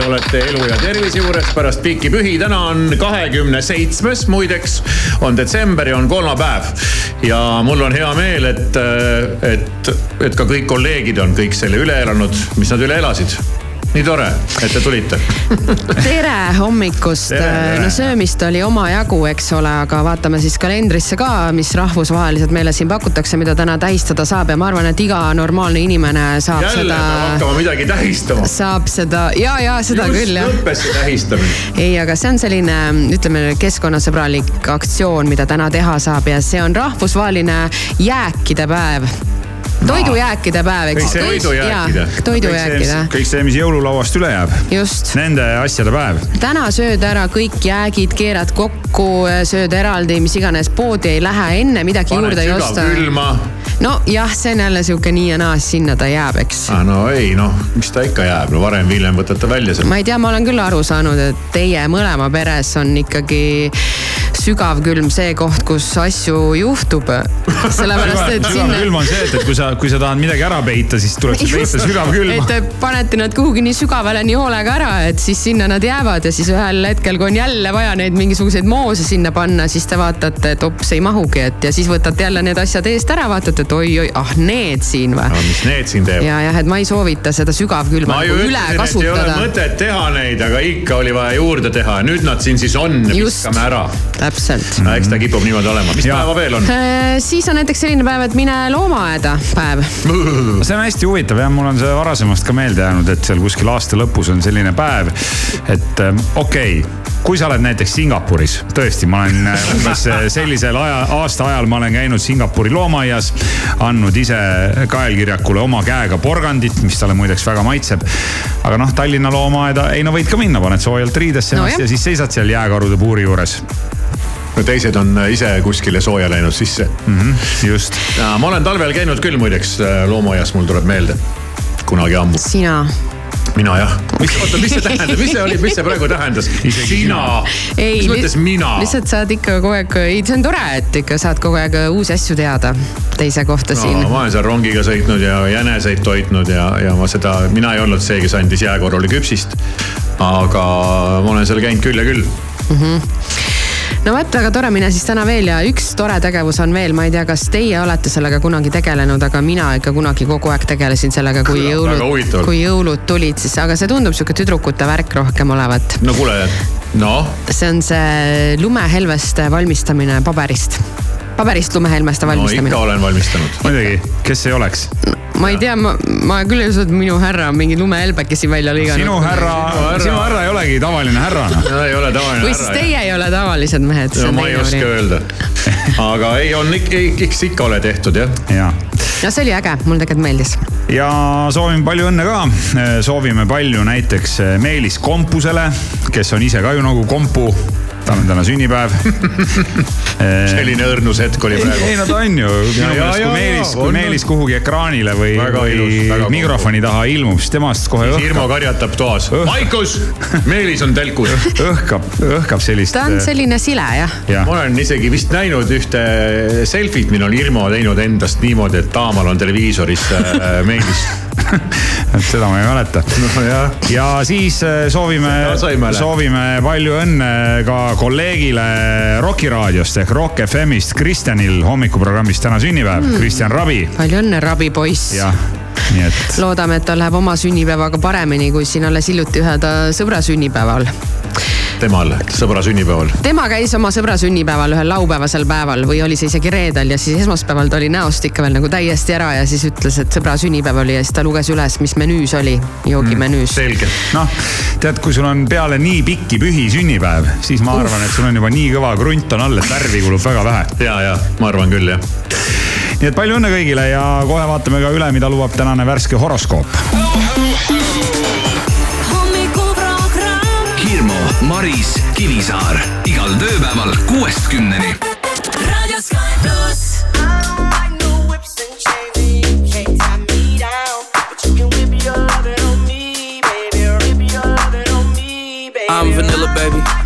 loodetavasti olete elu ja tervise juures pärast pikki pühi. täna on kahekümne seitsmes, muideks on detsember ja on kolmapäev. ja mul on hea meel, et, et, et ka kõik kolleegid on kõik selle üle elanud, mis nad üle elasid nii tore, et te tulite tere hommikust. no söömist oli omajagu, eks ole, aga vaatame siis kalendrisse ka, mis rahvusvaheliselt meile siin pakutakse, mida täna tähistada saab ja ma arvan, et iga normaalne inimene saab Jälle seda. hakkama midagi tähistama. saab seda ja, ja seda Just küll jah. lõppes see tähistamine. ei, aga see on selline, ütleme keskkonnasõbralik aktsioon, mida täna teha saab ja see on rahvusvaheline jääkide päev toidujääkide päev, eks. Toidujääkide. toidujääkide, kõik see, mis jõululauast üle jääb. just. Nende asjade päev. täna sööd ära kõik jäägid, keerad kokku, sööd eraldi, mis iganes, poodi ei lähe, enne midagi paned juurde ei osta. sügavkülma. nojah, see on jälle sihuke nii ja naa, sinna ta jääb, eks. Ah, no ei noh, mis ta ikka jääb, no varem või hiljem võtate välja selle. ma ei tea, ma olen küll aru saanud, et teie mõlema peres on ikkagi sügavkülm see koht, kus asju juhtub. sellepärast, et sinna. sügavkülm on see, et, et kui sa, kui sa tahad midagi ära peita, siis tuleb sul peita sügavkülma. et te panete nad kuhugi nii sügavale nii hoolega ära, et siis sinna nad jäävad ja siis ühel hetkel, kui on jälle vaja neid mingisuguseid moose sinna panna, siis te vaatate, et ops, ei mahugi, et ja siis võtate jälle need asjad eest ära, vaatate, et oi-oi, ah need siin või. no mis need siin teevad? ja jah, et ma ei soovita seda sügavkülma nagu üle ütlesin, et ei ole kasutada. mõtet teha neid, aga ikka oli vaja juurde teha. nüüd nad siin siis on, Just. viskame ära. Täpselt no eks ta kipub niimoodi olema. mis Ja. päeva veel on? Äh, siis on näiteks selline päev, et mine loomaaeda päev. see on hästi huvitav jah, mul on see varasemast ka meelde jäänud, et seal kuskil aasta lõpus on selline päev, et ähm, okei okay, kui sa oled näiteks Singapuris, tõesti, ma olen äh, umbes äh, sellisel aja, aasta ajal ma olen käinud Singapuri loomaaias, andnud ise kaelkirjakule oma käega porgandit, mis talle muideks väga maitseb. aga noh, Tallinna loomaaeda, ei no võid ka minna, paned soojalt riidesse No ennast jah. ja siis seisad seal jääkarude puuri juures no teised on äh, ise kuskile sooja läinud sisse mm. -hmm, just. ma olen talvel käinud küll muideks loomaaias, mul tuleb meelde. kunagi ammu. sina mina jah. mis, oota, mis see tähendab, mis see oli, mis see praegu tähendas? sina. ei, mis mõttes mina? lihtsalt saad ikka kogu aeg, ei, see on tore, et ikka saad kogu aeg uusi asju teada teise kohta no, siin. ma olen seal rongiga sõitnud ja jäneseid toitnud ja, ja ma seda, mina ei olnud see, kes andis jääkorrale küpsist. aga ma olen seal käinud küll ja küll mm. -hmm no vot, väga tore, mine siis täna veel ja üks tore tegevus on veel, ma ei tea, kas teie olete sellega kunagi tegelenud, aga mina ikka kunagi kogu aeg tegelesin sellega, kui väga jõulud, kui jõulud tulid, siis, aga see tundub sihuke tüdrukute värk rohkem olevat. no kuule, noh. see on see lumehelveste valmistamine paberist, paberist lumehelmeste valmistamine no ikka olen valmistanud. muidugi, kes ei oleks ma ei tea, ma, ma küll ei usu, et minu härra on mingi lumehelbekesi välja lõiganud. sinu härra, sinu härra ei olegi tavaline härra noh. no ei ole tavaline või siis teie ei ole tavalised mehed. no ma ei oska öelda. aga ei, on ikka, eks ikka ole tehtud jah. ja. no see oli äge, mulle tegelikult meeldis. ja soovime palju õnne ka. soovime palju näiteks Meelis Kompusele, kes on ise ka ju nagu kompu tal on täna sünnipäev selline õrnus hetk oli praegu. ei no ta on ju, minu meelest kui Meelis, kui Meelis kuhugi ekraanile või, või mikrofoni taha ilmub, siis temast kohe õhkab. Irmo karjatab toas. Maikus, Meelis on telkus. õhkab, õhkab sellist. ta on selline sile jah ja.. ma olen isegi vist näinud ühte selfit, mille on Irmo teinud endast niimoodi, et taamal on televiisoris äh, Meelis et seda ma ei mäleta no,. ja siis äh, soovime, soovime palju õnne ka kolleegile Rocki raadiost ehk Rock FM-ist Kristjanil hommikuprogrammis täna sünnipäev mm., Kristjan Rabi. palju õnne, Rabi poiss. jah, et. loodame, et tal läheb oma sünnipäevaga paremini, kui siin alles hiljuti ühe ta sõbra sünnipäeval temal, sõbra sünnipäeval. tema käis oma sõbra sünnipäeval ühel laupäevasel päeval või oli see isegi reedel ja siis esmaspäeval ta oli näost ikka veel nagu täiesti ära ja siis ütles, et sõbra sünnipäev oli ja siis ta luges üles, mis menüüs oli, joogimenüüs mm,. selge. noh, tead, kui sul on peale nii pikki pühi sünnipäev, siis ma arvan, et sul on juba nii kõva krunt on all, et värvi kulub väga vähe. ja, ja ma arvan küll jah. Nii et palju õnne kõigile ja kohe vaatame ka üle, mida lubab tänane värske horoskoop. Hirmu, Maris, Kivisaar igal tööpäeval kuuest kümneni. raadio Sky pluss. I'm vanilla, baby.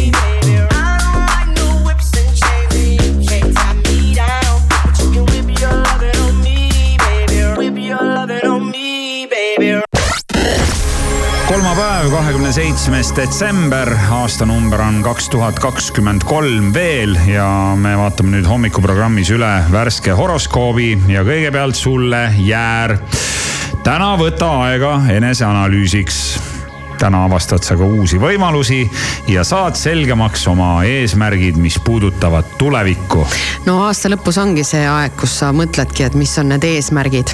Kolmapäev, kahekümne seitsmes detsember, aastanumber on kaks tuhat kakskümmend kolm veel ja me vaatame nüüd hommikuprogrammis üle värske horoskoobi ja kõigepealt sulle jäär. täna võta aega eneseanalüüsiks täna avastad sa ka uusi võimalusi ja saad selgemaks oma eesmärgid, mis puudutavad tulevikku. no aasta lõpus ongi see aeg, kus sa mõtledki, et mis on need eesmärgid.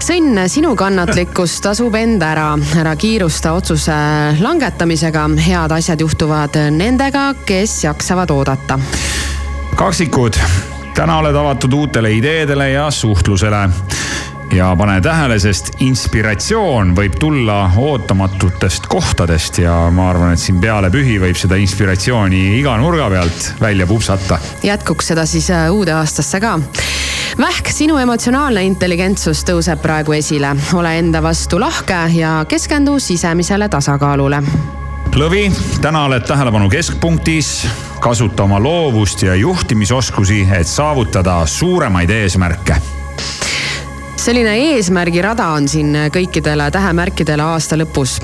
sõnn, sinu kannatlikkus tasub end ära, ära kiirusta otsuse langetamisega, head asjad juhtuvad nendega, kes jaksavad oodata. kaksikud, täna oled avatud uutele ideedele ja suhtlusele ja pane tähele, sest inspiratsioon võib tulla ootamatutest kohtadest ja ma arvan, et siin peale pühi võib seda inspiratsiooni iga nurga pealt välja pupsata. jätkuks seda siis äh, uude aastasse ka. Vähk, sinu emotsionaalne intelligentsus tõuseb praegu esile, ole enda vastu lahke ja keskendu sisemisele tasakaalule. lõvi, täna oled tähelepanu keskpunktis, kasuta oma loovust ja juhtimisoskusi, et saavutada suuremaid eesmärke selline eesmärgirada on siin kõikidele tähemärkidele aasta lõpus.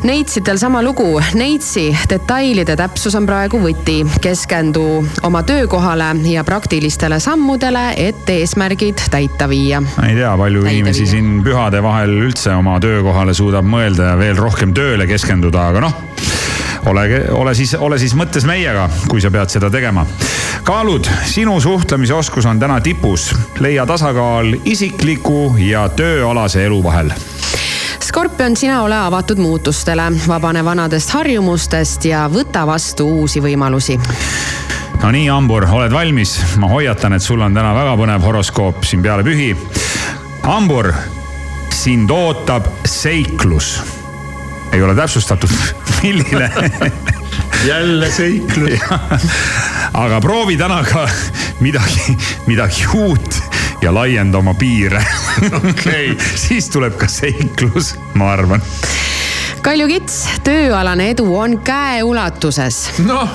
Neitsidel sama lugu, Neitsi detailide täpsus on praegu võti. keskendu oma töökohale ja praktilistele sammudele, et eesmärgid täita viia. ma ei tea, palju Täide inimesi viia. siin pühade vahel üldse oma töökohale suudab mõelda ja veel rohkem tööle keskenduda, aga noh ole, ole siis, ole siis mõttes meiega, kui sa pead seda tegema. kaalud, sinu suhtlemisoskus on täna tipus. leia tasakaal isikliku ja tööalase elu vahel. skorpion, sina ole avatud muutustele, vabane vanadest harjumustest ja võta vastu uusi võimalusi. no nii, Hambur, oled valmis? ma hoiatan, et sul on täna väga põnev horoskoop siin peale pühi. Hambur, sind ootab seiklus. ei ole täpsustatud, milline jälle seiklus. aga proovi täna ka midagi, midagi uut ja laienda oma piire. okei, siis tuleb ka seiklus, ma arvan. Kalju Kits, tööalane edu on käeulatuses. noh,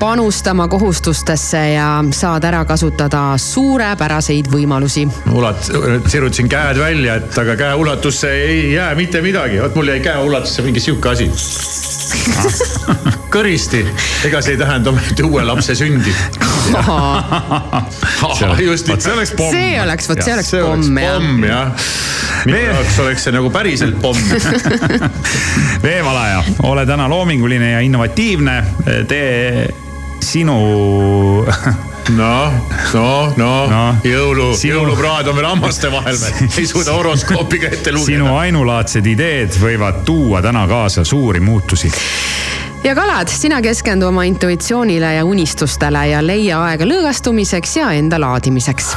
panustama kohustustesse ja saad ära kasutada suurepäraseid võimalusi. ulat-, sirutasin käed välja, et aga käeulatusse ei jää mitte midagi, vot mul jäi käeulatusse mingi sihuke asi. kõristi, ega see ei tähenda ometi uue lapse sündi. just vot see oleks pomm. see oleks, vot see oleks pomm jah. pomm jah. minu jaoks oleks see nagu päriselt pomm. veevalaja, ole täna loominguline ja innovatiivne, tee sinu noh, no, no, Noh, no., jõulu, sinu- jõulupraad on veel hammaste vahel veel, ei suuda horoskoopiga ette sinu lugeda. ainulaadsed ideed võivad tuua täna kaasa suuri muutusi. ja kalad, sina keskendu oma intuitsioonile ja unistustele ja leia aega lõõgastumiseks ja enda laadimiseks.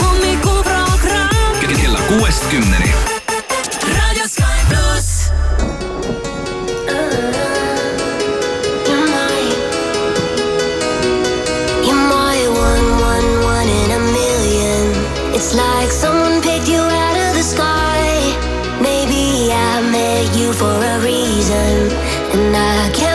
hommikuprogramm kella kuuest kümneni. Like someone picked you out of the sky. Maybe I met you for a reason. And I can't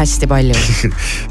hästi palju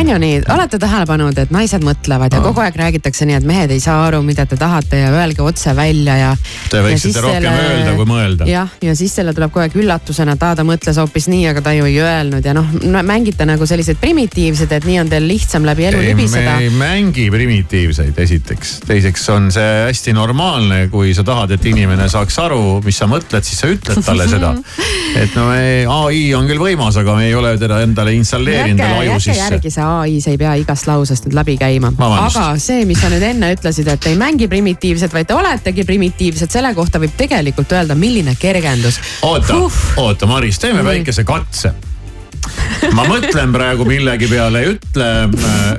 on ju nii, olete tähele pannud, et naised mõtlevad ja kogu aeg räägitakse nii, et mehed ei saa aru, mida te tahate ja öelge otse välja ja. Te võiksite rohkem öelda kui mõelda. jah, ja siis selle tuleb kogu aeg üllatusena, et aa ta mõtles hoopis nii, aga ta ju ei öelnud ja noh, mängite nagu sellised primitiivsed, et nii on teil lihtsam läbi elu ei, me libiseda. ei mängi primitiivseid, esiteks. teiseks on see hästi normaalne, kui sa tahad, et inimene saaks aru, mis sa mõtled, siis sa ütled talle seda. et no me, ai on küll võimas, aga me ei ole teda endale installeerinud veel aju sisse järgi, see ai, see ei pea igast lausest nüüd läbi käima. Aga see, mis sa nüüd enne ütlesid, et ei mängi primitiivset, vaid te oletegi primitiivsed, selle kohta võib tegelikult öelda, milline kergendus. oota, oota, Maris, teeme väikese katse. ma mõtlen praegu millegi peale, ütle äh,.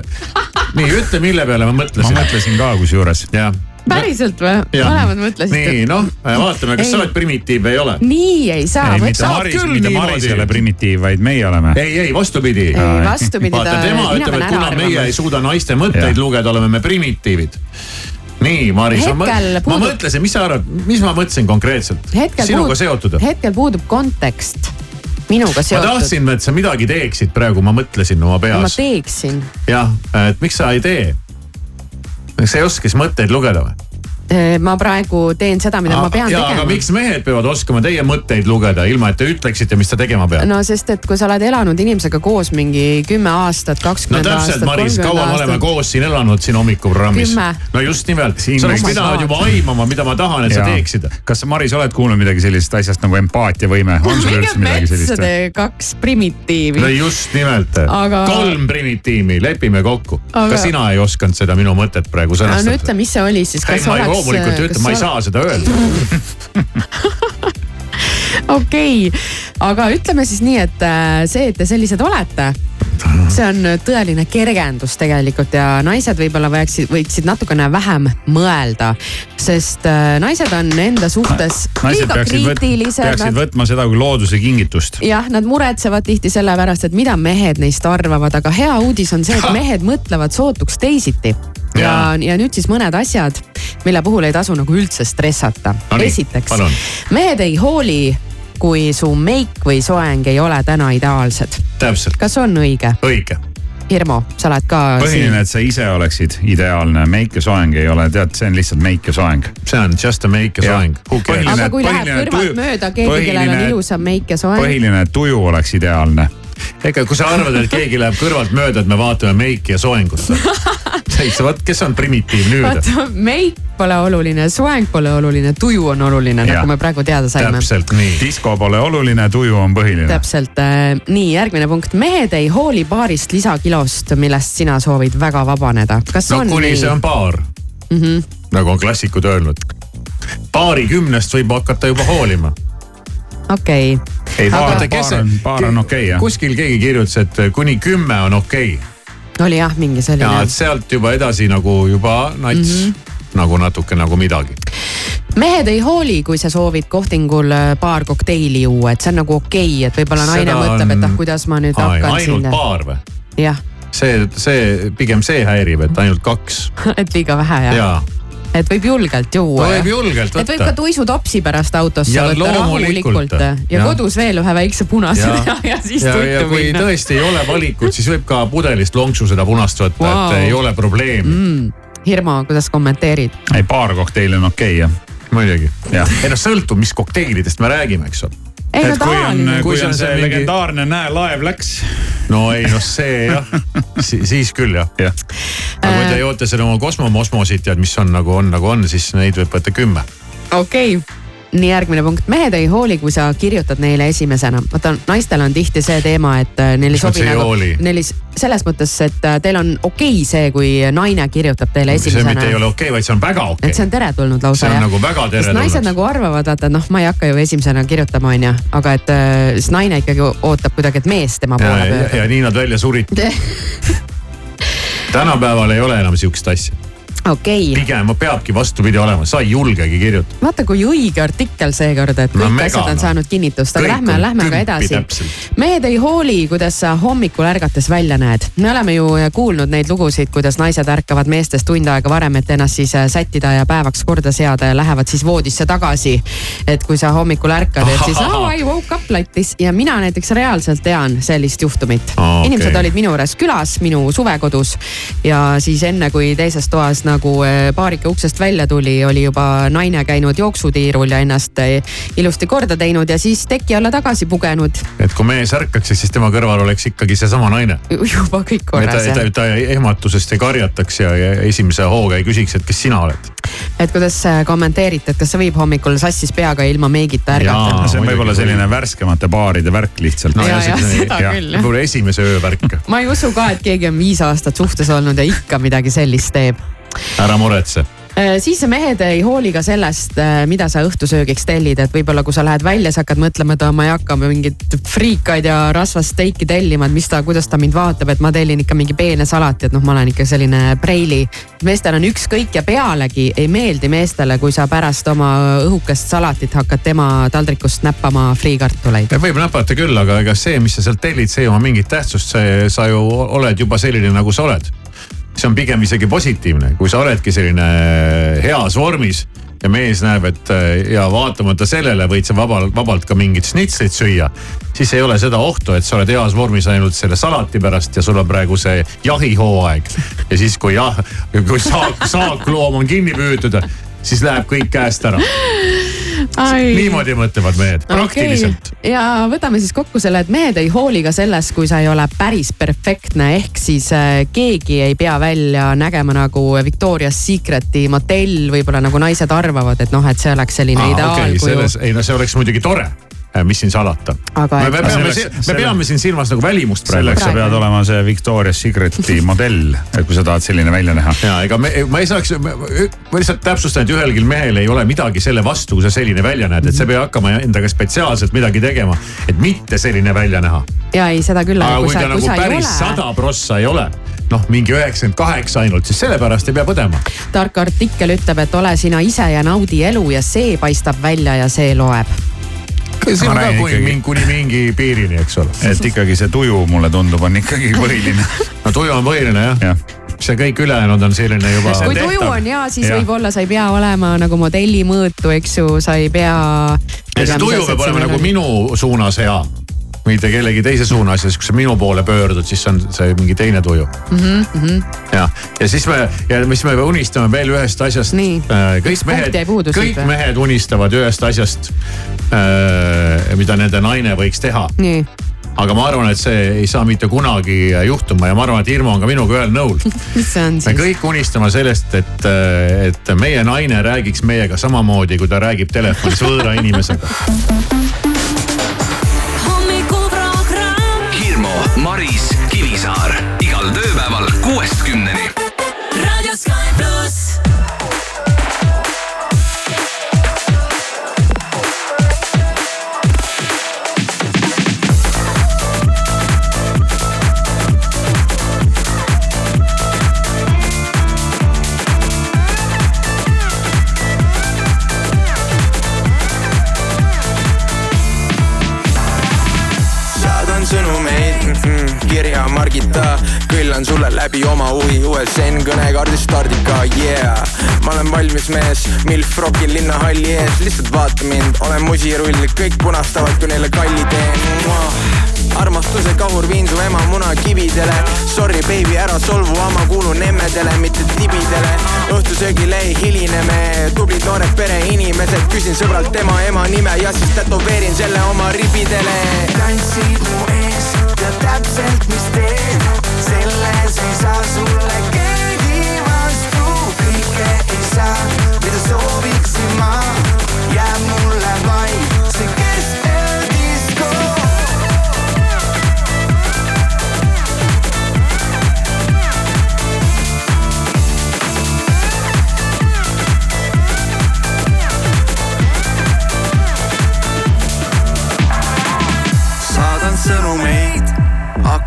nii, ütle, mille peale ma ma mõtlesin. mõtlesin ka kusjuures. jah, päriselt või? mõlemad mõtlesite nii,? noh, vaatame, kas Ei. sa oled primitiiv või ei ole. nii ei saa. ei, mitte Maris, mitte. Maris ei ole primitiiv, vaid meie oleme. ei, ei vastupidi. ei, vastupidi, vaata, ta, tema ütleb, et kuna meie ei suuda naiste mõtteid Jah. lugeda, oleme me primitiivid. nii, Maris, ma, ma puudub- mõtlesin, mis sa arvad, mis ma mõtlesin konkreetselt? hetkel sinuga seotud. hetkel puudub kontekst minuga ma seotud. tahtsin, et sa midagi teeksid praegu, ma mõtlesin oma ma peas. teeksin. jah, et miks sa ei tee? Sa ei oska siis mõtteid lugeda või? Ma praegu teen seda, mida ma pean ja, aga tegema. miks mehed peavad oskama teie mõtteid lugeda, ilma et te ütleksite, mis ta tegema peab? no sest, et kui sa oled elanud inimesega koos mingi kümme aastat, no kakskümmend täpselt, aastat, Maris, kaua kolmkümmend me oleme aastat. koos siin elanud siin hommikuprogrammis no just nimelt, sa oleks pidanud juba aimama, mida ma tahan, et sa teeksid. kas sa, Maris, oled kuulnud midagi sellisest asjast nagu empaatiavõime? on sul üldse midagi sellist kaks primitiivi no. just nimelt Aga- kolm primitiivi, lepime kokku Aga- ka sina ei osanud seda minu mõtet praegu no sõnastada ütle, mis see oli siis, kas ei, oleks. Loomulikult ei ütle, ma ei saa seda öelda. okei okay., aga ütleme siis nii, et äh, see, et te sellised olete, see on tõeline kergendus tegelikult ja naised võib-olla võiksid, võiksid natukene vähem mõelda, sest äh, naised on enda suhtes naised liiga kriitilised. peaksid võtma seda kui looduse kingitust. jah, nad muretsevad tihti selle pärast, et mida mehed neist arvavad, aga hea uudis on see, et mehed mõtlevad sootuks teisiti. ja Jaa., ja nüüd siis mõned asjad, mille puhul ei tasu nagu üldse stressata No esiteks mehed ei hooli, kui su meik või soeng ei ole täna ideaalsed. täpselt, kas on õige? õige. Hirmu, sa oled ka põhiline, et sa ise oleksid ideaalne, meik ja soeng ei ole, tead, see on lihtsalt meik ja soeng. see on just a make ja soeng. Põhiline- aga kui läheb kõrvalt tuju- mööda keegi, kellel on ilusam meik ja soeng, põhiline, et tuju oleks ideaalne. Ega kui sa arvad, et keegi läheb kõrvalt mööda, et me vaatame meiki ja soengut. täitsa, vot kes on primitiivne nüüd. vaata meik pole oluline, soeng pole oluline, tuju on oluline, nagu me praegu teada saime. täpselt nii. disko pole oluline, tuju on põhiline. täpselt, nii järgmine punkt, mehed ei hooli paarist lisakilost, millest sina soovid väga vabaneda. kas no on kuni see nii on? paar mm. -hmm. nagu on klassikud öelnud. paarikümnest võib hakata juba hoolima. okei, ei, Aga- paar, kes paar on, paar on okei okay, jah. kuskil keegi kirjutas, et kuni kümme on okei okay. oli jah mingi ja selline et. sealt juba edasi nagu juba nats mm. -hmm. nagu natuke nagu midagi. mehed ei hooli, kui sa soovid kohtingul äh, paar kokteili juua, et see on nagu okei okay,, et võib-olla naine Seda mõtleb, et ah, kuidas ma nüüd Aa, hakkan ainult siin. paar või? jah, see, see pigem see häirib, et ainult kaks et liiga vähe jah ja., ja et võib julgelt juua. võib julgelt et võib ka võtta. tuisutopsi pärast autosse Ja võtta rahulikult ja, ja Ja. kodus veel ühe väikse punase ja, teha ja siis ja, ja tuitu kui minna. tõesti ei ole valikut, siis võib ka pudelist lonksu seda punast võtta wow., et ei ole probleemi mm.. Hirmu, kuidas kommenteerid? ei, paar kokteili on okei okay, jah. muidugi. Jah. ei noh, sõltub, mis kokteilidest me räägime, eks ole. Ei no et kui on, tavaline. kui see on see see mingi- legendaarne Näe laev läks. no ei noh, see jah si, siis küll jah. jah, aga kui te joote seda oma kosmomosmosit ja mis on nagu on, nagu on, siis neid võib võtta kümme. okei okay. Nii järgmine punkt, mehed ei hooli, kui sa kirjutad neile esimesena. vaata naistel on tihti see teema, et äh, neil ei sobi nagu neil ei, selles mõttes, et äh, teil on okei okay see, kui naine kirjutab teile see esimesena mitte ei ole okei okay,, vaid see on väga okei et see okay.. on teretulnud lausa See on jah. nagu väga sest naised teretulnud. nagu arvavad, vaata, et noh, ma ei hakka ju esimesena kirjutama, onju, aga et äh, siis naine ikkagi ootab kuidagi, et mees tema poole pöördub ja nii nad välja suriti. tänapäeval ei ole enam sihukest asja. okei, pigem peabki vastupidi olema, sa ei julgegi kirjutada. vaata kui õige artikkel seekord, et No kõik mega, asjad on noh. saanud kinnitust, aga Kõik lähme, lähme aga edasi mehed ei hooli, kuidas sa hommikul ärgates välja näed. me oleme ju kuulnud neid lugusid, kuidas naised ärkavad meestest tund aega varem, et ennast siis äh, sättida ja päevaks korda seada ja lähevad siis voodisse tagasi. et kui sa hommikul ärkad, et siis oh, I woke up like this ja mina näiteks reaalselt tean sellist juhtumit Aa, okei. inimesed olid minu juures külas, minu suvekodus ja siis enne, kui teises toas nagu eh, paarike uksest välja tuli, oli juba naine käinud jooksutiirul ja ennast eh, ilusti korda teinud ja siis teki alla tagasi pugenud. et kui mees ärkaks, siis tema kõrval oleks ikkagi seesama naine. juba kõik korras ta, jah. ta ehmatusest ei karjataks ja, ja esimese hooga ei küsiks, et kes sina oled. et kuidas äh, kommenteerite, et kas see võib hommikul sassis peaga ilma meigita ärgata see on võib-olla võib. selline värskemate baaride värk lihtsalt No ja, ja seda küll, jah. võib-olla esimese öö värk, ma ei usu ka, et keegi on viis aastat suhtes olnud ja ikka midagi sellist teeb ära muretse. Äh, siis mehed ei hooli ka sellest, mida sa õhtusöögiks tellid, et võib-olla kui sa lähed välja, sa hakkad mõtlema, et ma ei hakka mingit friikaid ja rasvast steiki tellima, et mis ta, kuidas ta mind vaatab, et ma tellin ikka mingi peene salati, et noh, ma olen ikka selline preili. meestel on ükskõik ja pealegi ei meeldi meestele, kui sa pärast oma õhukest salatit hakkad tema taldrikust näppama friikartuleid. võib näpata küll, aga ega see, mis sa sealt tellid, see ei oma mingit tähtsust, see, sa ju oled juba selline, nagu sa oled. See on pigem isegi positiivne, kui sa oledki selline heas vormis ja mees näeb, et äh, ja vaatamata sellele võid sa vabalt, vabalt ka mingit šnitslit süüa. siis ei ole seda ohtu, et sa oled heas vormis ainult selle salati pärast ja sul on praegu see jahihooaeg. ja siis, kui jah, kui saak, saakloom on kinni püütud, siis läheb kõik käest ära. niimoodi mõtlevad mehed, praktiliselt okay.. ja võtame siis kokku selle, et mehed ei hooli ka sellest, kui sa ei ole päris perfektne, ehk siis äh, keegi ei pea välja nägema nagu Victoria's Secreti motell, võib-olla nagu naised arvavad, et noh, et see oleks selline Aa, ideaalkuju selles, ei no see oleks muidugi tore. Mis siin salata. Aga me, peame, Selleks- me selle- peame siin silmas nagu välimust praegu. selleks sa pead olema see Victoria's Secreti modell, kui sa tahad selline välja näha. ja ega me, ma ei saaks, ma lihtsalt täpsustan, et ühelgi mehel ei ole midagi selle vastu, kui sa selline välja näed, et sa ei pea hakkama endaga spetsiaalselt midagi tegema, et mitte selline välja näha. ja ei, seda küll, aga kui ta nagu päris ole sada prossa ei ole, noh, mingi üheksakümmend kaheksa ainult, siis sellepärast ei pea põdema. tark artikkel ütleb, et ole sina ise ja naudi elu ja see paistab välja ja see loeb. Siin on ka kuni mingi, kuni mingi piirini, eks ole. et ikkagi see tuju, mulle tundub, on ikkagi põhiline. no tuju on põhiline jah jah, see kõik ülejäänud on selline juba. kui tuju on hea, siis Jah. võib-olla sa ei pea olema nagu modelli mõõtu, eks ju, sa ei pea. ja see tuju peab olema nagu minu suunas hea, mitte kellegi teise suunas ja siis, kui sa minu poole pöördud, siis on see mingi teine tuju mm. Mhm, -hmm. ja, ja siis me ja mis me unistame veel ühest asjast. Nii. kõik mehed kõik mehed unistavad ühest asjast, mida nende naine võiks teha nii, aga ma arvan, et see ei saa mitte kunagi juhtuma ja ma arvan, et Irmo on ka minuga ühel nõul. me siis? kõik unistame sellest, et, et meie naine räägiks meiega samamoodi, kui ta räägib telefonis võõra inimesega. kirja Margita, küllan sulle läbi oma huvi USN kõnekaardi stardika, yeah. ma olen valmis mees, milf rokin linnahalli ees, lihtsalt vaata mind, olen musirull, kõik punastavad, kui neile kalli teen. armastuse kahur viin su ema munakividele. Sorry baby, ära solvu, ma kuulun emmedele, mitte tibidele. Õhtusöögile ei hiline me, tublid noored pereinimesed, küsin sõbralt tema ema nime ja siis tätoveerin selle oma ribidele. Tantsid mu ees, tead täpselt, mis teen, selles ei saa sulle keegi vastu, kõike ei saa,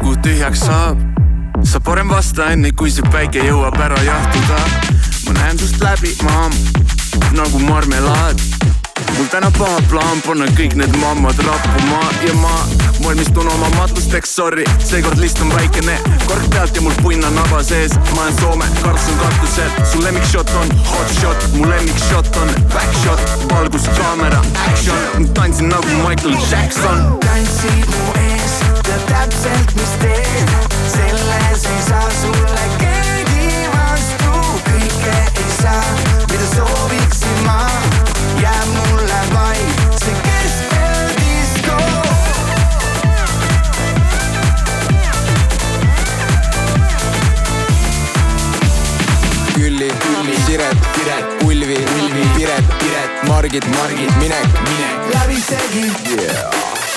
aku tühjaks saab. sa parem vasta enne, kui see päike jõuab ära jahtuda. ma näen sust läbi, maam, nagu marmelaad. mul täna paha plaan panna kõik need mammad rappuma ja ma valmistun oma matlusteks, sorry, seekord list on väikene, kork pealt ja mul punn on naba sees, ma olen Soome, Karlsson katusel, su lemmikshot on hot shot, mu lemmikshot on back shot, valgus, kaamera, action, tantsin nagu Michael Jackson. tantsid mu ees, tead täpselt, mis teen, selles ei saa sulle keegi vastu, kõike ei saa, mida sooviksin ma, jääb mulle vaid see keskeldisko. Külli, Külli, Siret, Piret, Ulvi, Ulvi, Piret, Piret, Margit, Margit, Minek, Minek, läbisegi yeah..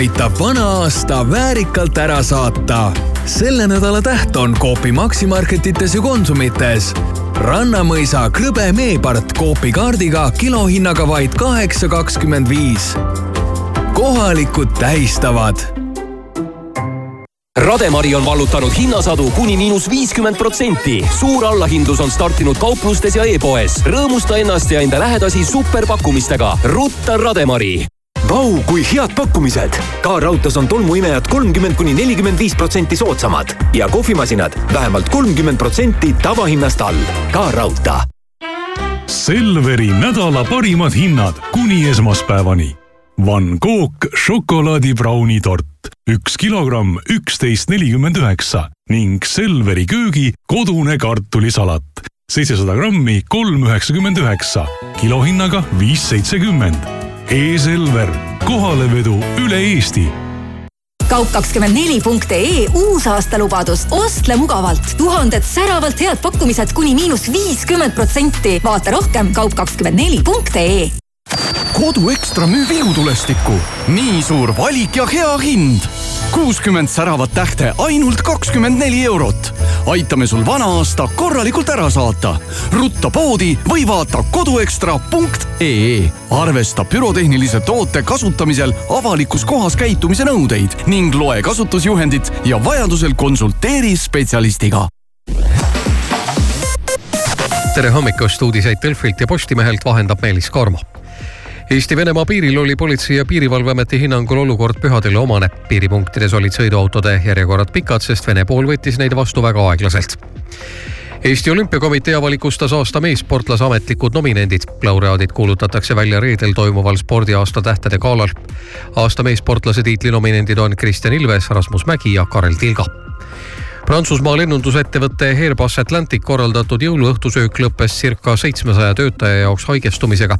Aitab vana aasta väärikalt ära saata. selle nädala täht on Coopi Maximarketites ja Konsumites. rannamõisa krõbe meepart Coopi kaardiga kilohinnaga vaid kaheksa kakskümmend viis. kohalikud tähistavad Rademari on vallutanud hinnasadu kuni miinus viiskümmend protsenti. suur allahindlus on startinud kauplustes ja e-poes. rõõmusta ennast ja enda lähedasi superpakkumistega. rutta Rademari Vau, kui head pakkumised! ka raudtees on tolmuimejad kolmkümmend kuni nelikümmend viis protsenti soodsamad ja kohvimasinad vähemalt kolmkümmend protsenti tavahinnast all. ka raudtee. Selveri nädala parimad hinnad kuni esmaspäevani. Van Gogh šokolaadibrauni tort, üks kilogramm, üksteist nelikümmend üheksa ning Selveri köögi kodune kartulisalat, seitsesada grammi, kolm üheksakümmend üheksa, kilohinnaga viis seitsekümmend. E-Selver, kohalevedu üle Eesti kaup24.ee uusaastalubadus, ostle mugavalt, tuhanded säravalt head pakkumised kuni miinus viiskümmend protsenti. vaata rohkem kaup24.ee kodu Ekstra müüb ilutulestikku. nii suur valik ja hea hind. kuuskümmend säravat tähte ainult kakskümmend neli eurot. Aitame sul vana aasta korralikult ära saata. rutta poodi või vaata koduekstra.ee. arvesta pürotehnilise toote kasutamisel avalikus kohas käitumise nõudeid ning loe kasutusjuhendit ja vajadusel konsulteeri spetsialistiga tere hommikust, uudiseid Delfilt ja Postimehelt vahendab Meelis Karmo Eesti-Venemaa piiril oli Politsei- ja Piirivalveameti hinnangul olukord pühadele omane. piiripunktides olid sõiduautode järjekorrad pikad, sest Vene pool võttis neid vastu väga aeglaselt. Eesti Olümpiakomitee avalikustas aasta meessportlase ametlikud nominendid. laureaadid kuulutatakse välja reedel toimuval spordiaasta tähtede galal. aasta meessportlase tiitli nominendid on Kristjan Ilves, Rasmus Mägi ja Karel Tilga Prantsusmaa lennundusettevõtte Airbus Atlantic korraldatud jõuluõhtusöök lõppes circa seitsmesaja töötaja jaoks haigestumisega.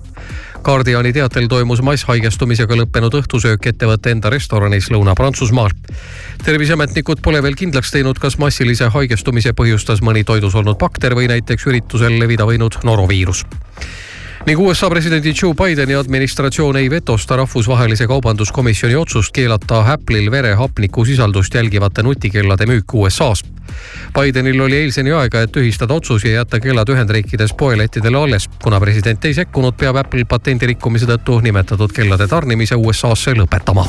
Guardiani teatel toimus masshaigestumisega lõppenud õhtusöök ettevõtte enda restoranis Lõuna-Prantsusmaal. terviseametnikud pole veel kindlaks teinud, kas massilise haigestumise põhjustas mõni toidus olnud bakter või näiteks üritusel levida võinud noroviirus ning USA presidendi Joe Bideni administratsioon ei vetosta rahvusvahelise kaubanduskomisjoni otsust keelata Apple'il verehapnikusisaldust jälgivate nutikellade müük USA-s. Bidenil oli eilseni aega, et tühistada otsus ja jätta kellad Ühendriikides poelettidele alles. kuna president ei sekkunud, peab Apple patendi rikkumise tõttu nimetatud kellade tarnimise USA-sse lõpetama.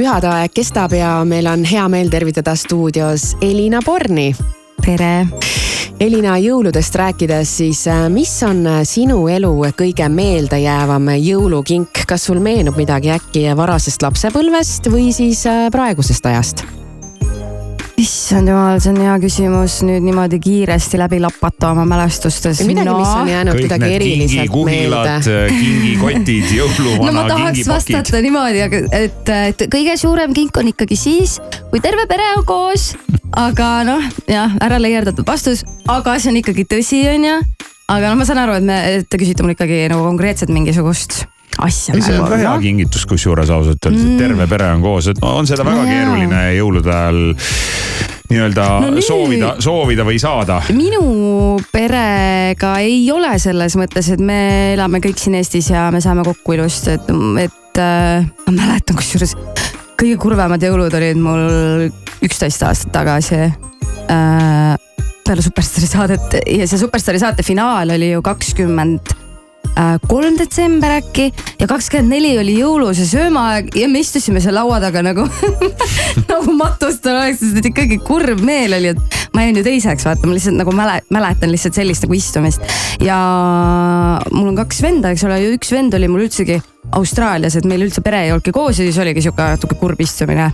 Mõnus pühadeaeg kestab ja meil on hea meel tervitada stuudios Elina Borni. tere. Elina, jõuludest rääkides, siis äh, mis on äh, sinu elu kõige meeldejäävam jõulukink, kas sul meenub midagi äkki varasest lapsepõlvest või siis äh, praegusest ajast? Issand jumal, see on hea küsimus nüüd niimoodi kiiresti läbi lapata oma mälestustes. midagi no., mis on jäänud kõik kuidagi eriliselt meelde. kingikotid, jõuluvana no ma tahaks kingipakid. vastata niimoodi, aga et, et kõige suurem kink on ikkagi siis, kui terve pere on koos. aga noh, jah, ära leierdatud vastus, aga see on ikkagi tõsi, onju. aga no ma saan aru, et me, et te küsite mul ikkagi nagu konkreetselt mingisugust asja. see on ka hea kingitus, kusjuures ausalt öeldes, et terve pere on koos, et on seda väga No keeruline jõulude ajal nii-öelda No soovida, soovida või saada. minu perega ei ole selles mõttes, et me elame kõik siin Eestis ja me saame kokku ilusti, et, et äh, ma mäletan kusjuures kõige kurvemad jõulud olid mul üksteist aastat tagasi äh, peale Superstaari saadet ja see Superstaari saate finaal oli ju kakskümmend kolm detsember äkki ja kakskümmend neli oli jõulus ja söömaaeg ja me istusime seal laua taga nagu nagu matustel oleks, sest et ikkagi kurb meel oli, et ma jäin ju teiseks, vaata, ma lihtsalt nagu mäle, mäletan lihtsalt sellist nagu istumist. ja mul on kaks venda, eks ole, ja üks vend oli mul üldsegi Austraalias, et meil üldse pere ei olnudki koos ja siis oligi sihuke natuke kurb istumine.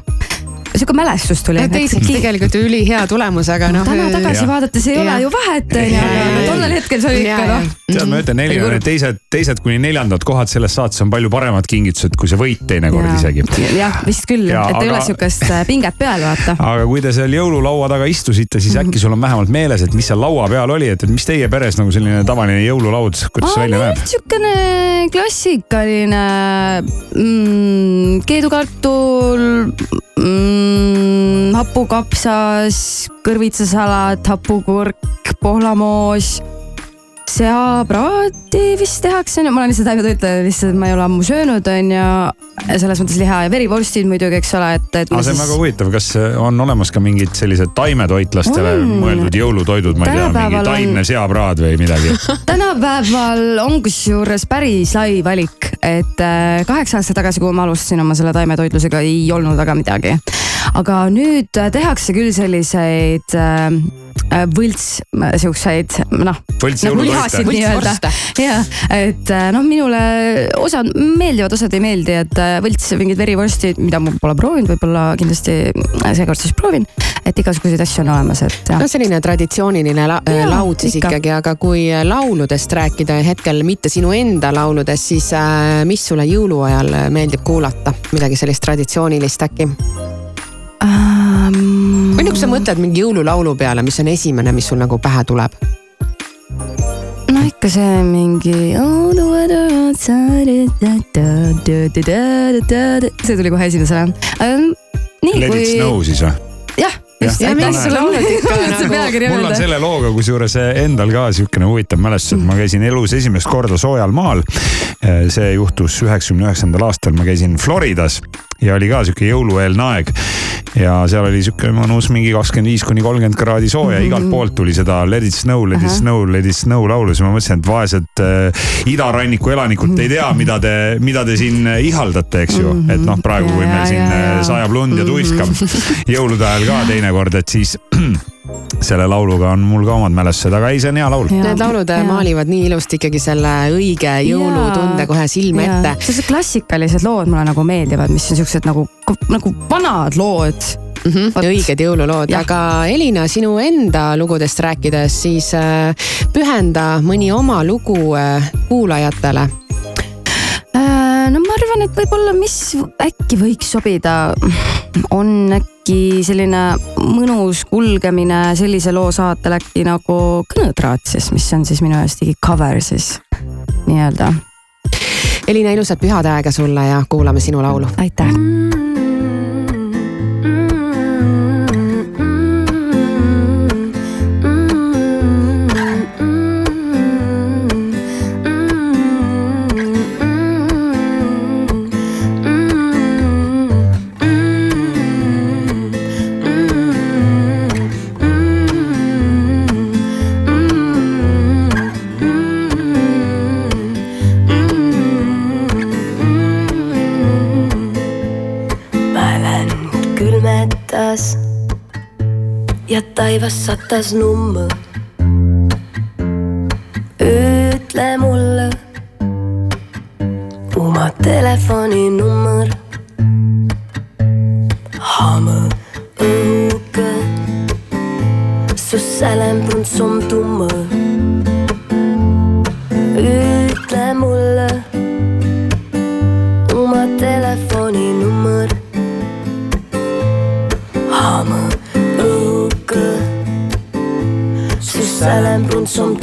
Sihuke mälestus tuli. teiseks tegelikult ju ülihea tulemus, aga noh. täna tagasi Jah. vaadates ei ole ju vahet, onju, aga tollel hetkel see oli ikka noh. tead, ma ütlen, Neli, need teised, teised kuni neljandad kohad selles saates on palju paremad kingitused kui see võit teinekord isegi. jah, vist küll, et ei ole sihukest äh, pinget peal, vaata aga kui te seal jõululaua taga istusite, siis äkki sul on vähemalt meeles, et mis seal laua peal oli, et, et mis teie peres nagu selline tavaline jõululaud, kuidas see välja näeb? sihukene klassikaline mm, keedukartul mm,, hapukapsas, kõrvitsasalat, hapukurk, pohlamoos, seapraati vist tehakse ma olen lihtsalt taimetoitleja, lihtsalt ma ei ole ammu söönud onju, selles mõttes liha ja verivorstid muidugi, eks ole, et, et aga see on siis väga huvitav, kas on olemas ka mingid sellised taimetoitlastele On. mõeldud jõulutoidud, ma ei tea, mingi Tänapäeval on- taimne seapraad või midagi? tänapäeval on kusjuures päris lai valik, et äh, kaheksa aastat tagasi, kui ma alustasin oma selle taimetoitlusega, ei olnud väga midagi. Aga nüüd äh, tehakse küll selliseid äh, äh, võlts äh, siukseid noh. Võlts nagu nii-öelda Võltsvorste. ja et noh, minule osad meeldivad, osad ei meeldi, et võlts mingid verivorstid, mida ma pole proovinud, võib-olla kindlasti seekord siis proovin, et igasuguseid asju on olemas, et no selline traditsiooniline la Jaa, laud siis ikka. ikkagi, aga kui lauludest rääkida hetkel mitte sinu enda lauludest, siis äh, mis sulle jõuluajal meeldib kuulata, midagi sellist traditsioonilist äkki? um,. või nagu sa mõtled mingi jõululaulu peale, mis on esimene, mis sul nagu pähe tuleb? no ikka see mingi all the weather outside. see tuli kohe esimesena um,. Let kui it. snow siis või? jah, nagu- mul on selle looga kusjuures endal ka siukene huvitav mälestus, et ma käisin elus esimest korda soojal maal. see juhtus üheksakümne üheksandal aastal, ma käisin Floridas ja oli ka sihuke jõulueelne aeg. ja seal oli sihuke mõnus mingi kakskümmend viis kuni kolmkümmend kraadi sooja, igalt poolt tuli seda Let it snow, let it snow, let it snow laulu, siis ma mõtlesin, et vaesed äh, idaranniku elanikud, te ei tea, mida te, mida te siin ihaldate, eks ju. et noh, praegu, kui meil siin sajab lund ja. tuiskab jõulude ajal ka teinekord, et siis selle lauluga on mul ka omad mälestused, aga ei, see on hea laul. Need laulud äh, maalivad nii ilusti ikkagi selle õige jõulutunde kohe silme ette. sellised klassikalised lood mulle nagu meeldivad, mis on siuksed nagu, nagu vanad lood. Mm -hmm, õiged jõululood, aga Elina, sinu enda lugudest rääkides, siis äh, pühenda mõni oma lugu äh, kuulajatele. Äh, no ma arvan, et võib-olla, mis äkki võiks sobida, on äkki selline mõnus kulgemine sellise loo saatel äkki nagu Kõnetraat siis, mis on siis minu jaoks mingi cover siis nii-öelda. Elina, ilusat pühadeaega sulle ja kuulame sinu laulu. aitäh. Mm-hmm. taevas satas nummu. ütle mulle oma telefoninumber. Hame õhuke, su sälebrund on tumme. ütle mulle. son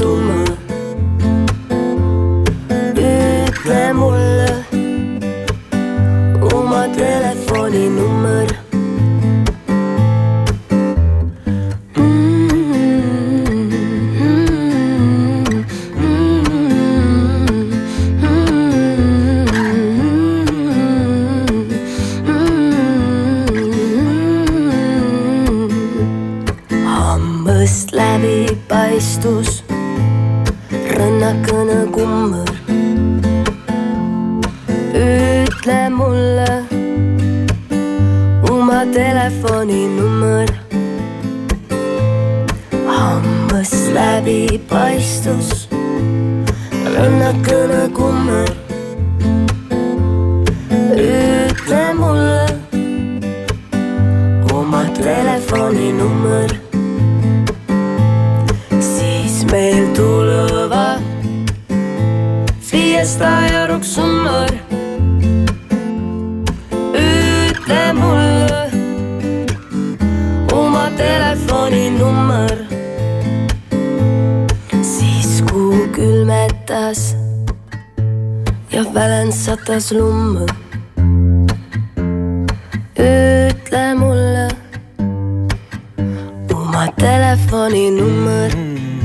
mm -hmm.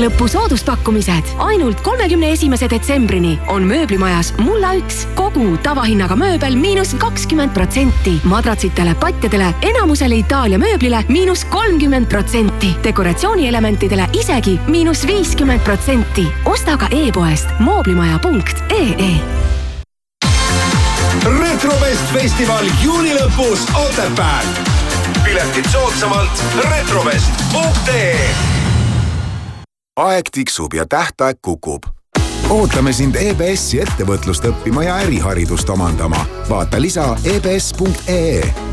Aastalõpu sooduspakkumised ainult kolmekümne esimese detsembrini on mööblimajas Mulla üks kogu tavahinnaga mööbel miinus kakskümmend protsenti. madratsitele, patjadele, enamusele Itaalia mööblile miinus kolmkümmend protsenti. dekoratsioonielementidele isegi miinus viiskümmend protsenti. osta ka e-poest mooblimaja.ee retrovest festival juuni lõpus Otepääl. piletid soodsamalt retrovest.ee aeg tiksub ja tähtaeg kukub. ootame sind EBS-i ettevõtlust õppima ja äriharidust omandama. vaata lisa E ebs.ee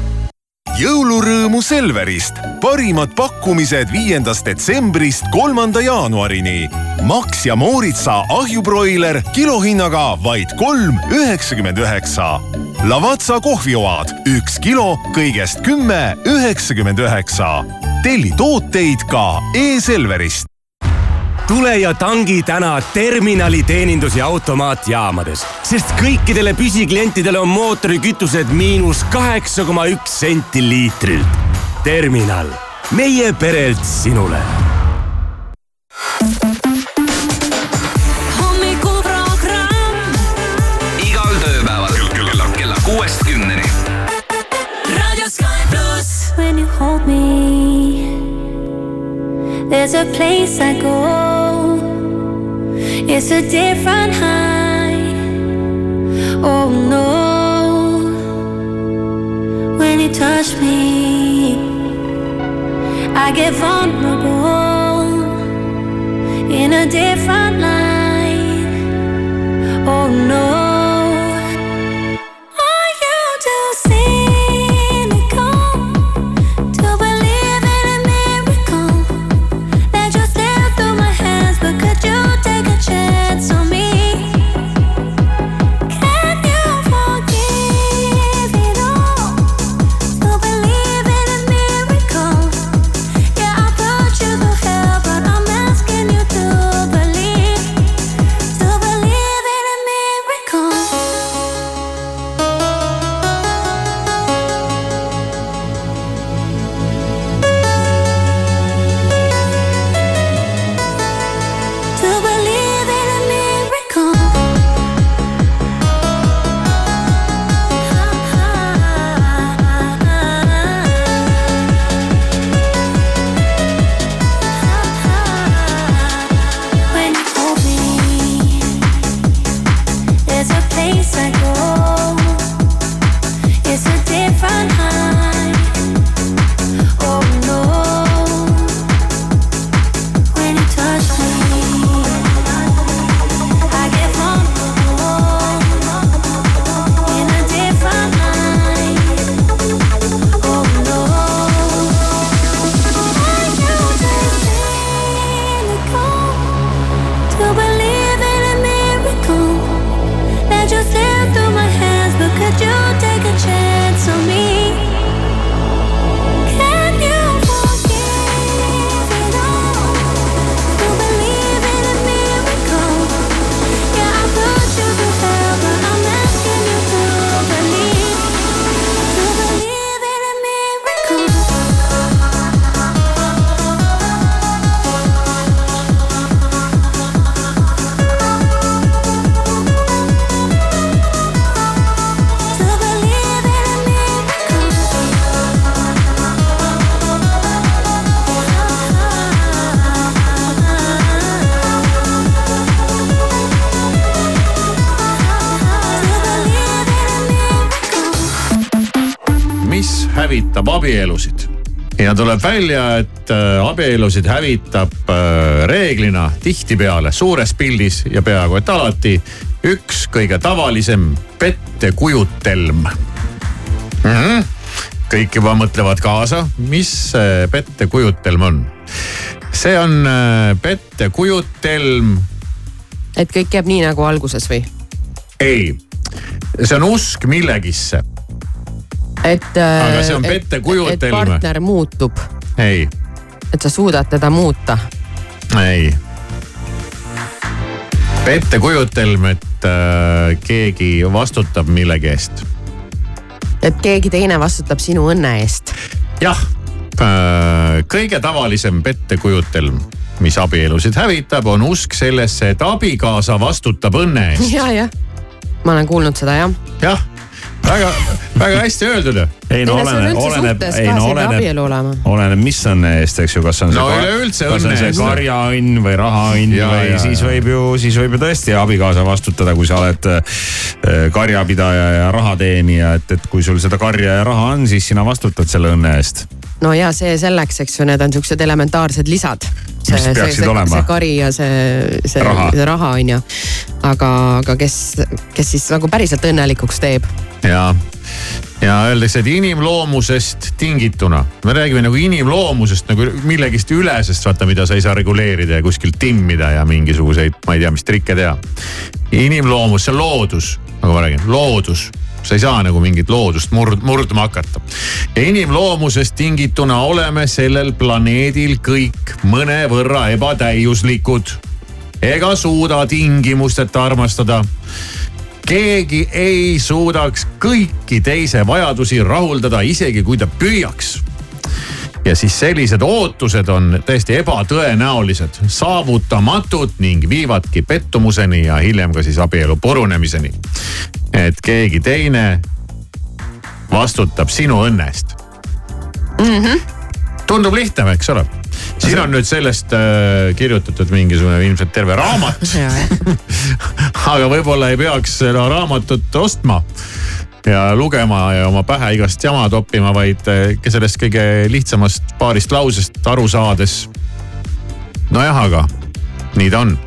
jõulurõõmu Selverist. parimad pakkumised viiendast detsembrist kolmanda jaanuarini. Max ja Mooritsa ahjubroiler kilohinnaga vaid kolm üheksakümmend üheksa. Lavazza kohvioad üks kilo kõigest kümme üheksakümmend üheksa. telli tooteid ka e-Selverist tule ja tangi täna terminali teenindus- ja automaatjaamades, sest kõikidele püsiklientidele on mootorikütused miinus kaheksa koma üks senti liitrilt. terminal, meie perelt sinule hommikuprogramm igal tööpäeval kella, kella kuuest kümneni. raadio Sky pluss. When you hold me, there's a place I go. It's a different high. Oh no. When you touch me, I get vulnerable in a different light. Hävitab abielusid ja tuleb välja, et äh, abielusid hävitab äh, reeglina tihtipeale suures pildis ja peaaegu et alati üks kõige tavalisem pettekujutelm mm. -hmm. kõik juba mõtlevad kaasa, mis see pettekujutelm on. see on äh, pettekujutelm, et kõik jääb nii nagu alguses või? ei, see on usk millegisse, et. Aga see on pettekujutelm. et partner muutub, ei, et sa suudad teda muuta. ei. pettekujutelm, et äh, keegi vastutab millegi eest et keegi teine vastutab sinu õnne eest. jah, kõige tavalisem pettekujutelm mis abielusid hävitab, on usk sellesse, et abikaasa vastutab õnne eest. ja, jah, ma olen kuulnud seda jah. jah, väga, väga hästi öeldud. ei no oleneb, oleneb, ei no oleneb oleneb, mis õnne eest, eks ju, kas on see No üleüldse kas on õnne see eest. karjaõnn või rahaõnn või ja, siis ja. võib ju, siis võib ju tõesti abikaasa vastutada, kui sa oled äh, karjapidaja ja rahateenija, et, et kui sul seda karja ja raha on, siis sina vastutad selle õnne eest. No ja see selleks, eks ju, need on siuksed elementaarsed lisad. Mis peaksid olema? see kari ja see, see Raha. see raha on ju. aga, aga kes, kes siis nagu päriselt õnnelikuks teeb? ja, ja öeldakse, et inimloomusest tingituna, me räägime nagu inimloomusest nagu millegist ülesest, vaata, mida sa ei saa reguleerida ja kuskilt timmida ja mingisuguseid, ma ei tea, mis trikke teha. inimloomus, see on loodus, nagu ma räägin, loodus sa ei saa nagu mingit loodust murd-, murdma hakata. ja inimloomusest tingituna oleme sellel planeedil kõik mõnevõrra ebatäiuslikud ega suuda tingimusteta armastada keegi ei suudaks kõiki teise vajadusi rahuldada, isegi kui ta püüaks. Ja siis sellised ootused on täiesti ebatõenäolised, saavutamatud ning viivadki pettumuseni ja hiljem ka siis abielu purunemiseni. et keegi teine vastutab sinu õnne eest. tundub lihtne, eks ole. siin on nüüd sellest äh, kirjutatud mingisugune ilmselt terve raamat. aga võib-olla ei peaks seda raamatut ostma ja lugema ja oma pähe igast jama toppima, vaid äh, sellest kõige lihtsamast paarist lausest aru saades. nojah, aga nii ta on.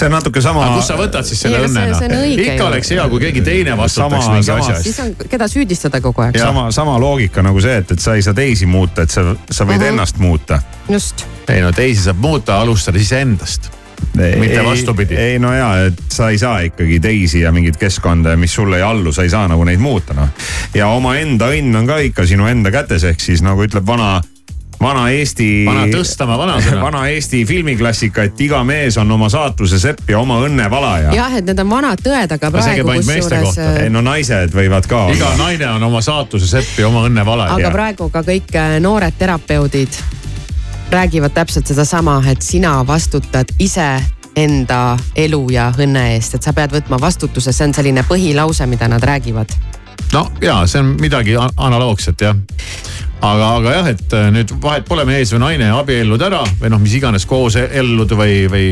see on natuke sama aga kust sa võtad siis selle Ei, aga see- õnne see on õige ikka oleks hea, kui keegi teine vastutaks Sama- mingi asja eest. siis on, keda süüdistada kogu aeg. sama, sama loogika nagu see, et, et sa ei saa teisi muuta, et sa, sa võid Mhm. ennast muuta. just. ei no teisi saab muuta, alustades iseendast. Mitte vastupidi. ei no ja, et sa ei saa ikkagi teisi ja mingit keskkonda, mis sulle ei allu, sa ei saa nagu neid muuta noh. ja omaenda õnn on ka ikka sinu enda kätes, ehk siis nagu ütleb vana, vana Eesti. Vana Tõstamaa vanasõna. vana Eesti filmiklassika, et iga mees on oma saatuse sepp ja oma õnne valaja. jah, et need on vanad tõed, aga praegu käib ainult meeste kusjuures kohta. ei no naised võivad ka iga naine on oma saatuse sepp ja oma õnne valaja. aga praegu ka kõik äh, noored terapeudid räägivad täpselt sedasama, et sina vastutad ise enda elu ja õnne eest, et sa pead võtma vastutuse, see on selline põhilause, mida nad räägivad. no ja see on midagi analoogset jah. aga, aga jah, et äh, nüüd vahet pole mees või naine, abiellud ära või noh, mis iganes koos elluda või, või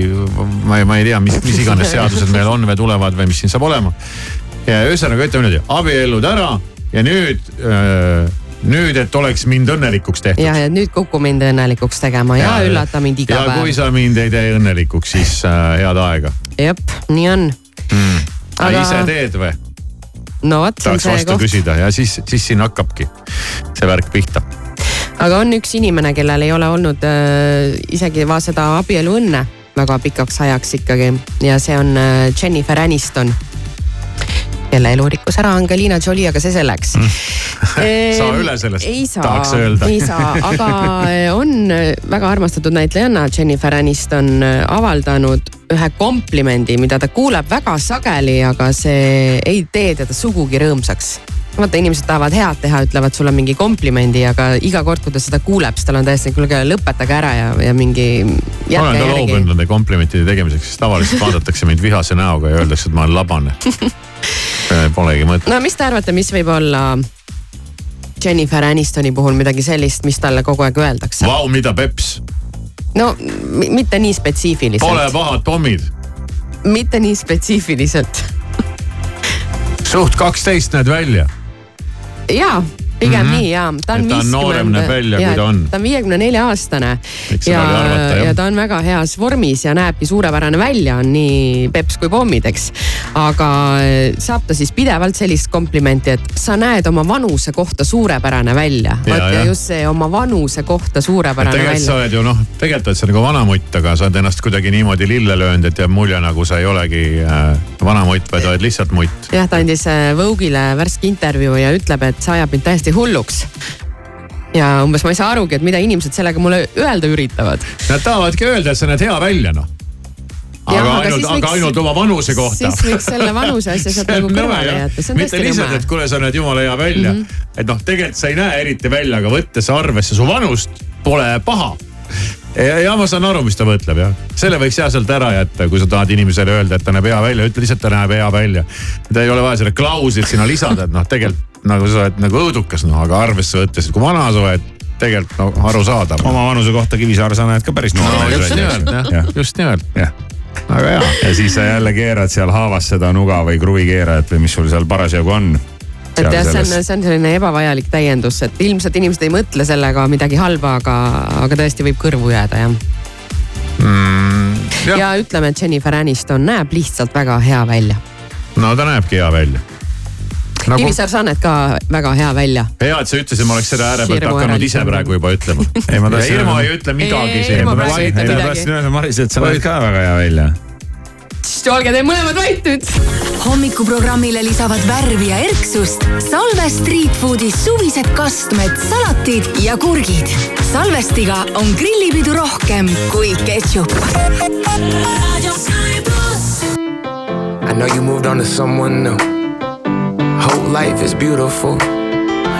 ma ei, ma ei tea, mis, mis iganes seadused meil on või tulevad või mis siin saab olema. ühesõnaga ütleme niimoodi, abiellud ära ja nüüd äh, nüüd, et oleks mind õnnelikuks tehtud. ja, ja nüüd kuku mind õnnelikuks tegema ja, ja üllata mind iga ja päev kui. sa mind ei tee õnnelikuks, siis äh, head aega jep, nii on. mm.. aga Aga- ise teed või? no vot, tahaks vastu koht. küsida ja siis, siis siin hakkabki see värk pihta. aga on üks inimene, kellel ei ole olnud äh, isegi seda abieluõnne väga pikaks ajaks ikkagi ja see on äh, Jennifer Aniston kelle elu rikkus ära Angelina Jolie, aga see selleks. Saa üle sellest, tahaks öelda. ei saa, aga äh, on äh, väga armastatud näitlejanna Jennifer Aniston äh, avaldanud ühe komplimendi, mida ta kuuleb väga sageli, aga see ei tee teda sugugi rõõmsaks vaata, inimesed tahavad head teha, ütlevad sulle mingi komplimendi, aga iga kord, kui ta seda kuuleb, siis tal on täiesti, kuulge lõpetage ära ja, ja mingi. ma olen ka loobunud nende komplimentide tegemiseks, sest tavaliselt vaadatakse mind vihase näoga ja öeldakse, et ma olen labane. Polegi mõtet. no mis te arvate, mis võib olla Jennifer Anistoni puhul midagi sellist, mis talle kogu aeg öeldakse? Vau, mida peps, no mi- mitte nii spetsiifiliselt. pole pahad pommid, mitte nii spetsiifiliselt. suht kaksteist näed välja. jaa, pigem mm. -hmm. nii jaa. ta on Et ta on noorem näeb välja, kui ta on. ta on viiekümne nelja aastane. Jah. ja ta on väga heas vormis ja näebki suurepärane välja, on nii peps kui pommid, eks. aga eh, saab ta siis pidevalt sellist komplimenti, et sa näed oma vanuse kohta suurepärane välja. Ja, vot ja just see oma vanuse kohta suurepärane tegelikult sa välja. oled ju noh, tegelikult oled sa nagu vanamutt, aga sa oled ennast kuidagi niimoodi lille löönud, et jääb mulje nagu sa ei olegi äh, vanamutt, vaid oled lihtsalt mutt. jah, ta andis eh, Vogue'ile värske intervjuu ja ütleb, et see ajab mind täiesti hulluks. ja umbes ma ei saa arugi, et mida inimesed sellega mulle öelda üritavad. Nad tahavadki öelda, et sa näed hea välja noh. aga aga ainult, aga võiks- ainult oma vanuse kohta. siis võiks selle vanuse asja sealt nagu kõrvale jätta, mitte lihtsalt, et. kuule, sa näed jumala hea välja mm. -hmm. et noh, tegelikult sa ei näe eriti välja, aga võttes arvesse su vanust, pole paha. ja, ja ma saan aru, mis ta mõtleb jah. selle võiks jah sealt ära jätta, kui sa tahad inimesele öelda, et ta näeb hea välja, ütle lihtsalt, ta näeb hea välja. ta ei ole vaja seda klauslit sinna lisada, et noh, tegelikult nagu sa oled nagu õudukas noh, aga arvesse võttes, kui vana sa oled, tegelikult no arusaadav. oma vanuse kohta Kivisaar, sa näed ka päris noor no, mees just nimelt jah, just nimelt. jah väga hea. ja siis sa jälle keerad seal haavas seda nuga või kruvikeerajat või mis sul seal parasjagu on. et jah, see on, see on selline ebavajalik täiendus, et ilmselt inimesed ei mõtle sellega midagi halba, aga, aga tõesti võib kõrvu jääda jah mm,. ja. ja ütleme, et Jennifer Aniston näeb lihtsalt väga hea välja. no ta näebki hea välja nagu.... Kivisaar, sa näed ka väga hea välja. hea, et sa ütlesid, ma oleks selle ääre pealt hakanud ise praegu juba ütlema. ei, ma tahtsin Irma ei ütle midagi Ei, siin. Midagi. tahtsin öelda, Maris, et sa näed ka väga hea välja. olge te mõlemad vait nüüd. hommikuprogrammile lisavad värvi ja erksust Salve Street Foodi suvised kastmed, salatid ja kurgid. salvestiga on grillipidu rohkem kui ketšup. I know you moved on to someone new. Whole life is beautiful.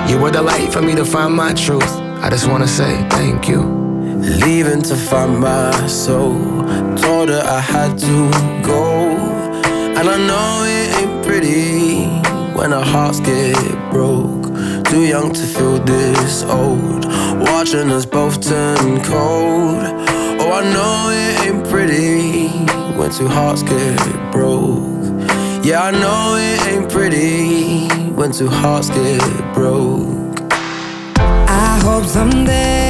You were the light for me to find my truth. I just wanna say thank you. Leaving to find my soul. Told her I had to go. And I know it ain't pretty when our hearts get broke. Too young to feel this old. Watching us both turn cold. Oh, I know it ain't pretty when two hearts get broke. Yeah, I know it ain't pretty when two hearts get broke. I hope someday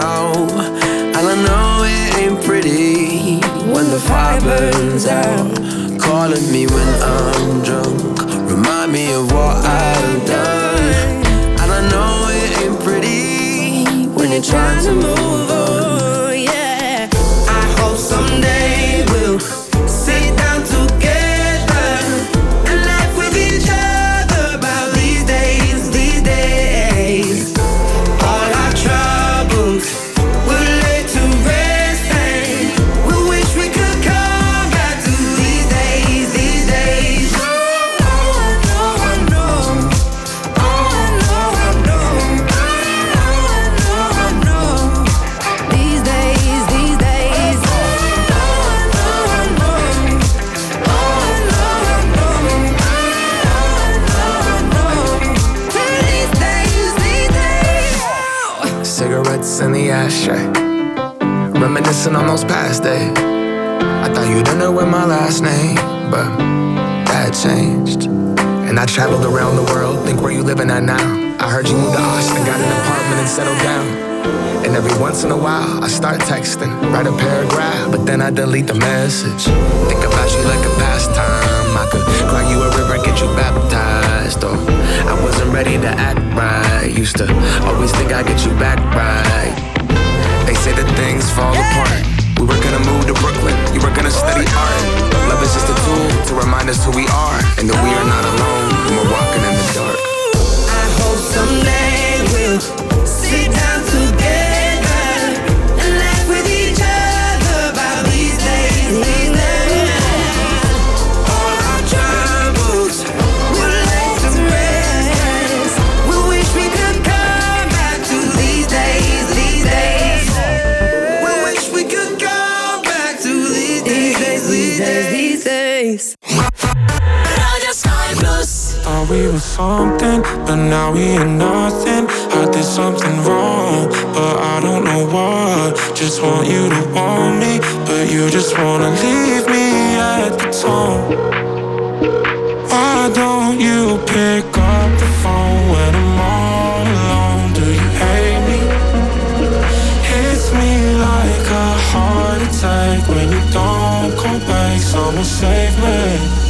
now. And I know it ain't pretty when the fire burns out. Calling me when I'm drunk, remind me of what I've done. And I know it ain't pretty when you're trying to move on. Reminiscing on those past days. I thought you'd know with my last name, but that changed. And I traveled around the world, think where you living at now. I heard you moved to Austin, got an apartment and settled down. And every once in a while, I start texting, write a paragraph, but then I delete the message. Think about you like a pastime. I could cry you a river, get you baptized. Or I wasn't ready to act right. Used to always think I'd get you back right. They say that things fall apart. We were gonna move to Brooklyn, you were gonna study art. Love is just a tool to remind us who we are and that we are not alone when we're walking in the dark. I hope someday we'll we were something, but now we ain't nothing. I did something wrong, but I don't know what. Just want you to want me, but you just wanna leave me at the tone. Why don't you pick up the phone when I'm all alone? Do you hate me? Hits me like a heart attack. when you don't come back? Someone save me.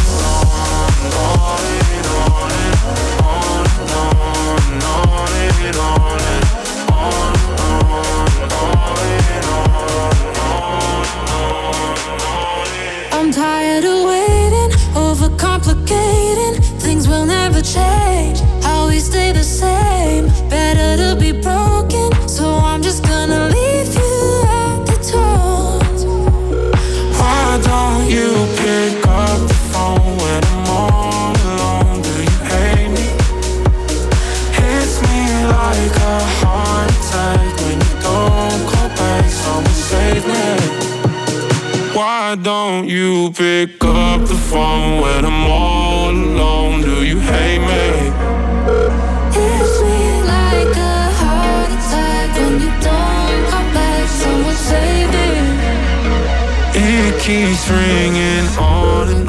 phone when I'm all alone? Do you hate me? Hits me like a heart attack when you don't come back. Someone save me. It keeps ringing on and on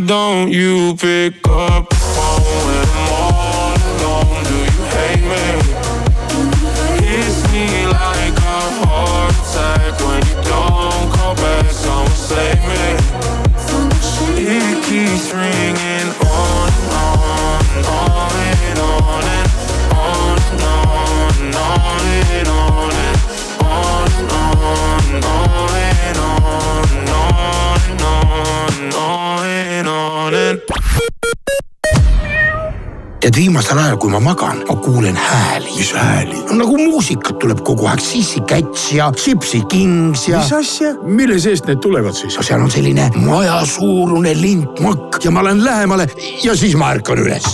don't you pick tead, viimasel ajal, kui ma magan, ma kuulen hääli. Mis hääli? nagu muusikat tuleb kogu aeg, Sissi Cats ja Gypsy Kings ja. mis asja, mille seest need tulevad siis no? seal on selline majasuurune lintmakk ja ma lähen lähemale ja siis ma ärkan üles.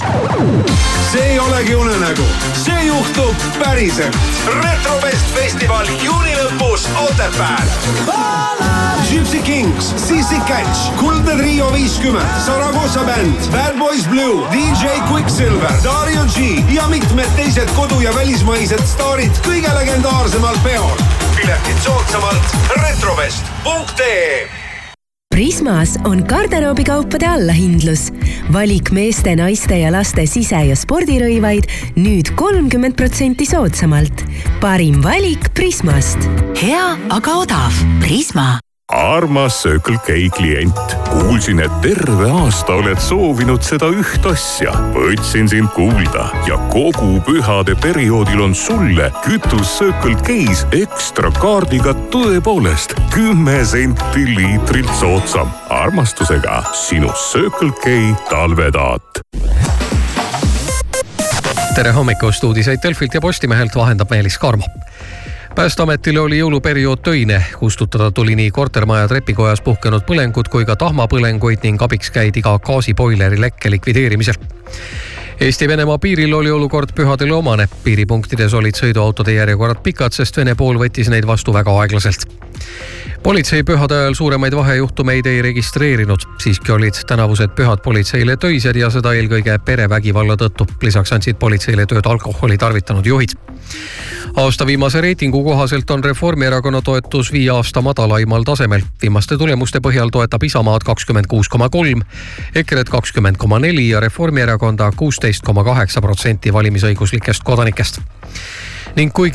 see ei olegi unenägu, see juhtub päriselt. retrovest festival juuni lõpus Otepääl. Gypsy Kings, Sissi Catch, Kuldne Trio viiskümmend, Saragossa bänd, Bad Boys Blue, DJ Quicksilver, Dario G ja mitmed teised kodu- ja välismaised staarid kõige legendaarsemal peol. piletid soodsamalt retrovest.ee Prismas on garderoobikaupade allahindlus. valik meeste, naiste ja laste sise- ja spordirõivaid nüüd kolmkümmend protsenti soodsamalt. parim valik Prismast. hea, aga odav. Prisma. Armas Circle K klient, kuulsin, et terve aasta oled soovinud seda üht asja. võtsin sind kuulda ja kogu pühade perioodil on sulle kütus Circle K-s ekstra kaardiga tõepoolest kümme senti liitrilt soodsam. armastusega sinu Circle K talvetaat tere hommikust, uudiseid Delfilt ja Postimehelt vahendab Meelis Karmo päästeametile oli jõuluperiood töine, kustutada tuli nii kortermaja trepikojas puhkenud põlengud kui ka tahmapõlenguid ning abiks käidi ka gaasiboileri lekke likvideerimisel. Eesti-Venemaa piiril oli olukord pühadele omane, piiripunktides olid sõiduautode järjekorrad pikad, sest Vene pool võttis neid vastu väga aeglaselt. Politsei pühade ajal suuremaid vahejuhtumeid ei registreerinud, siiski olid tänavused pühad politseile töised ja seda eelkõige perevägivalla tõttu. lisaks andsid politseile tööd alkoholi tarvitanud juhid aasta viimase reitingu kohaselt on Reformierakonna toetus viie aasta madalaimal tasemel. viimaste tulemuste põhjal toetab Isamaad kakskümmend kuus koma kolm, EKRE-t kakskümmend koma neli ja Reformierakonda kuusteist koma kaheksa protsenti valimisõiguslikest kodanikest ning kuigi